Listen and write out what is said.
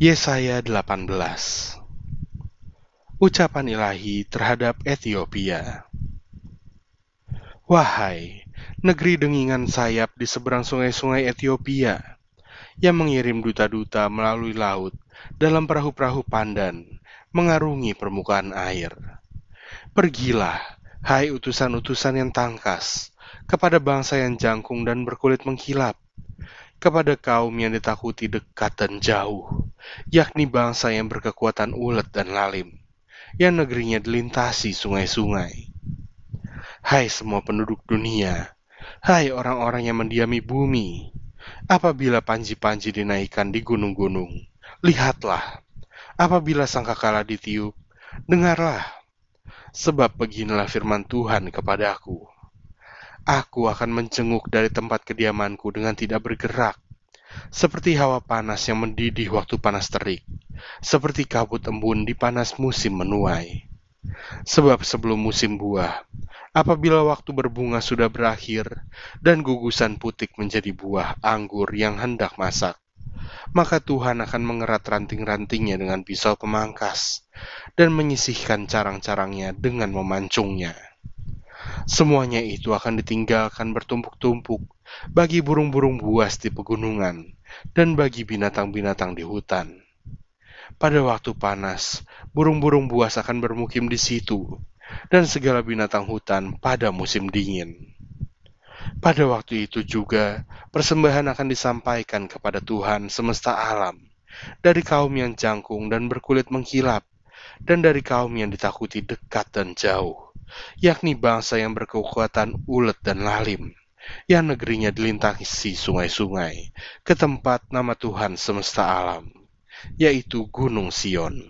Yesaya 18 Ucapan ilahi terhadap Ethiopia. Wahai negeri dengingan sayap di seberang sungai-sungai Ethiopia yang mengirim duta-duta melalui laut dalam perahu-perahu pandan mengarungi permukaan air. Pergilah, hai utusan-utusan yang tangkas, kepada bangsa yang jangkung dan berkulit mengkilap, kepada kaum yang ditakuti dekat dan jauh, yakni bangsa yang berkekuatan ulet dan lalim, yang negerinya dilintasi sungai-sungai. Hai semua penduduk dunia, hai orang-orang yang mendiami bumi, apabila panji-panji dinaikkan di gunung-gunung, lihatlah, apabila sangkakala ditiup, dengarlah, sebab beginilah firman Tuhan kepadaku. Aku akan mencenguk dari tempat kediamanku dengan tidak bergerak, seperti hawa panas yang mendidih waktu panas terik, seperti kabut embun di panas musim menuai. Sebab sebelum musim buah, apabila waktu berbunga sudah berakhir dan gugusan putik menjadi buah anggur yang hendak masak, maka Tuhan akan mengerat ranting-rantingnya dengan pisau pemangkas dan menyisihkan carang-carangnya dengan memancungnya. Semuanya itu akan ditinggalkan bertumpuk-tumpuk bagi burung-burung buas di pegunungan dan bagi binatang-binatang di hutan. Pada waktu panas, burung-burung buas akan bermukim di situ, dan segala binatang hutan pada musim dingin. Pada waktu itu juga, persembahan akan disampaikan kepada Tuhan semesta alam, dari kaum yang jangkung dan berkulit mengkilap, dan dari kaum yang ditakuti dekat dan jauh yakni bangsa yang berkekuatan ulet dan lalim, yang negerinya dilintasi sungai-sungai, ke tempat nama Tuhan semesta alam, yaitu Gunung Sion.